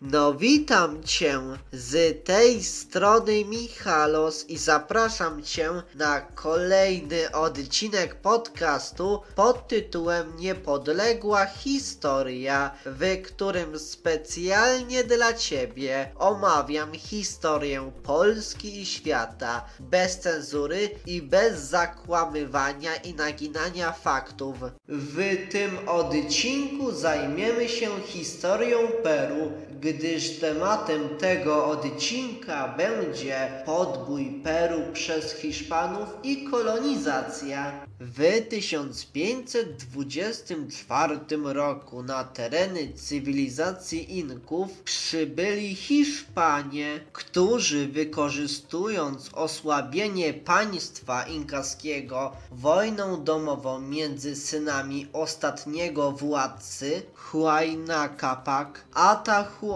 No witam cię z tej strony Michalos i zapraszam cię na kolejny odcinek podcastu pod tytułem Niepodległa Historia, w którym specjalnie dla ciebie omawiam historię Polski i świata bez cenzury i bez zakłamywania i naginania faktów. W tym odcinku zajmiemy się historią Peru, gdyż tematem tego odcinka będzie podbój Peru przez Hiszpanów i kolonizacja. W 1524 roku na tereny cywilizacji Inków przybyli Hiszpanie, którzy wykorzystując osłabienie państwa inkaskiego wojną domową między synami ostatniego władcy Huayna Capac,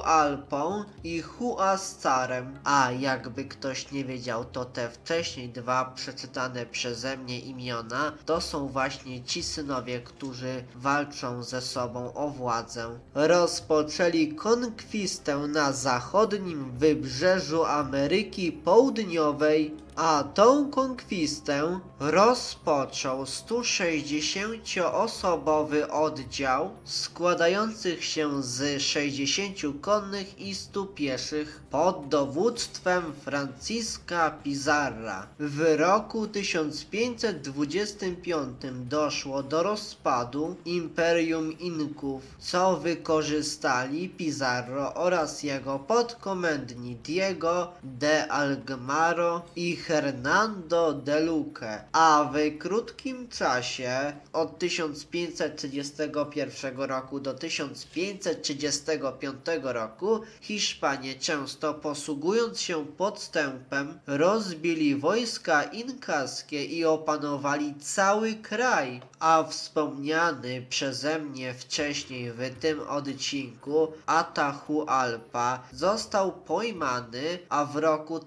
Atahualpą i Huascarem. A jakby ktoś nie wiedział, to te wcześniej dwa przeczytane przeze mnie imiona to są właśnie ci synowie, którzy walczą ze sobą o władzę. Rozpoczęli konkwistę na zachodnim wybrzeżu Ameryki Południowej a tą konkwistę rozpoczął 160-osobowy oddział składających się z 60 konnych i 100 pieszych pod dowództwem Francisca Pizarra. W roku 1525 doszło do rozpadu Imperium Inków, co wykorzystali Pizarro oraz jego podkomendni Diego de Algmaro i Hernando de Luque, a w krótkim czasie od 1531 roku do 1535 roku Hiszpanie często posługując się podstępem rozbili wojska inkaskie i opanowali cały kraj, a wspomniany przeze mnie wcześniej w tym odcinku Atahualpa został pojmany, a w roku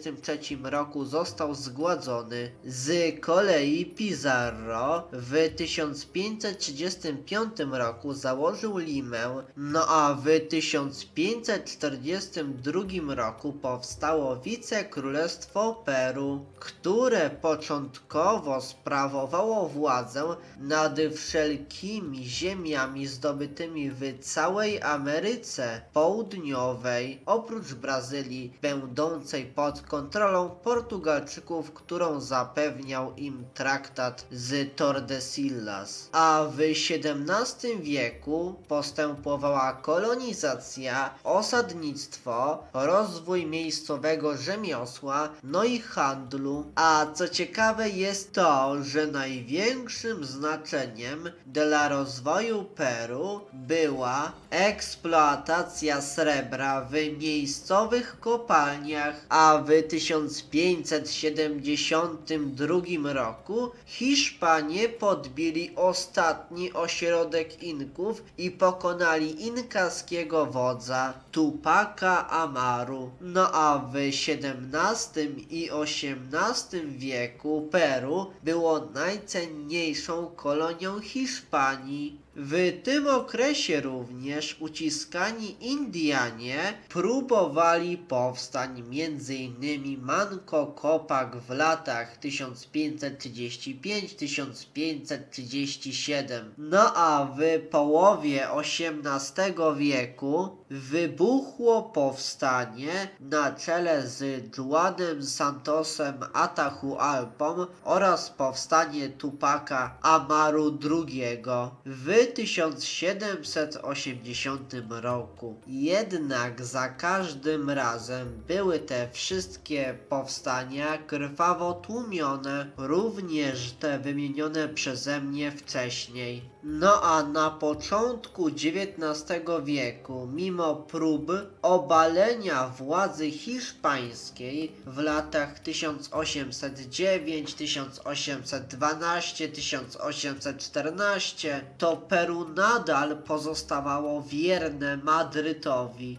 1533 roku został zgładzony. Z kolei Pizarro w 1535 roku założył Limę, no a w 1542 roku powstało wicekrólestwo Peru, które początkowo sprawowało władzę nad wszelkimi ziemiami zdobytymi w całej Ameryce Południowej, oprócz Brazylii, będącej pod kontrolą Portugalczyków, którą zapewniał im traktat z Tordesillas. A w XVII wieku postępowała kolonizacja, osadnictwo, rozwój miejscowego rzemiosła, no i handlu. A co ciekawe jest to, że największym znaczeniem dla rozwoju Peru była eksploatacja srebra w miejscowych kopalniach, a w 1572 roku Hiszpanie podbili ostatni ośrodek Inków i pokonali inkaskiego wodza Tupaca Amaru. No a w XVII i XVIII wieku Peru było najcenniejszą kolonią Hiszpanii. W tym okresie również uciskani Indianie próbowali powstań m.in. Manco Capac w latach 1535-1537. No a w połowie XVIII wieku wybuchło powstanie na czele z Juanem Santosem Atahualpą oraz powstanie Tupaca Amaru II. W 1780 roku. Jednak za każdym razem były te wszystkie powstania krwawo tłumione, również te wymienione przeze mnie wcześniej. No a na początku XIX wieku, mimo prób obalenia władzy hiszpańskiej w latach 1809, 1812, 1814, to Peru nadal pozostawało wierne Madrytowi.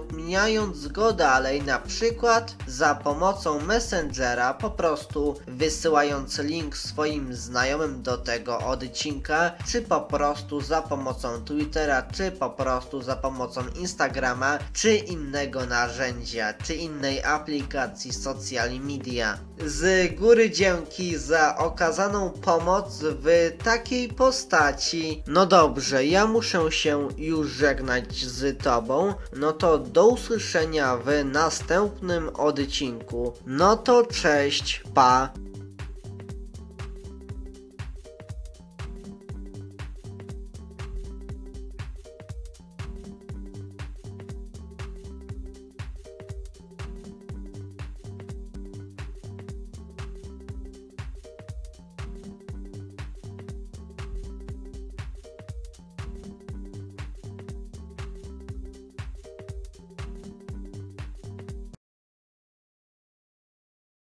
udostępniając go dalej, na przykład za pomocą Messengera, po prostu wysyłając link swoim znajomym do tego odcinka, czy po prostu za pomocą Twittera, czy po prostu za pomocą Instagrama, czy innego narzędzia, czy innej aplikacji social media. Z góry dzięki za okazaną pomoc w takiej postaci. No dobrze, ja muszę się już żegnać z Tobą. No to do usłyszenia w następnym odcinku. No to cześć, pa.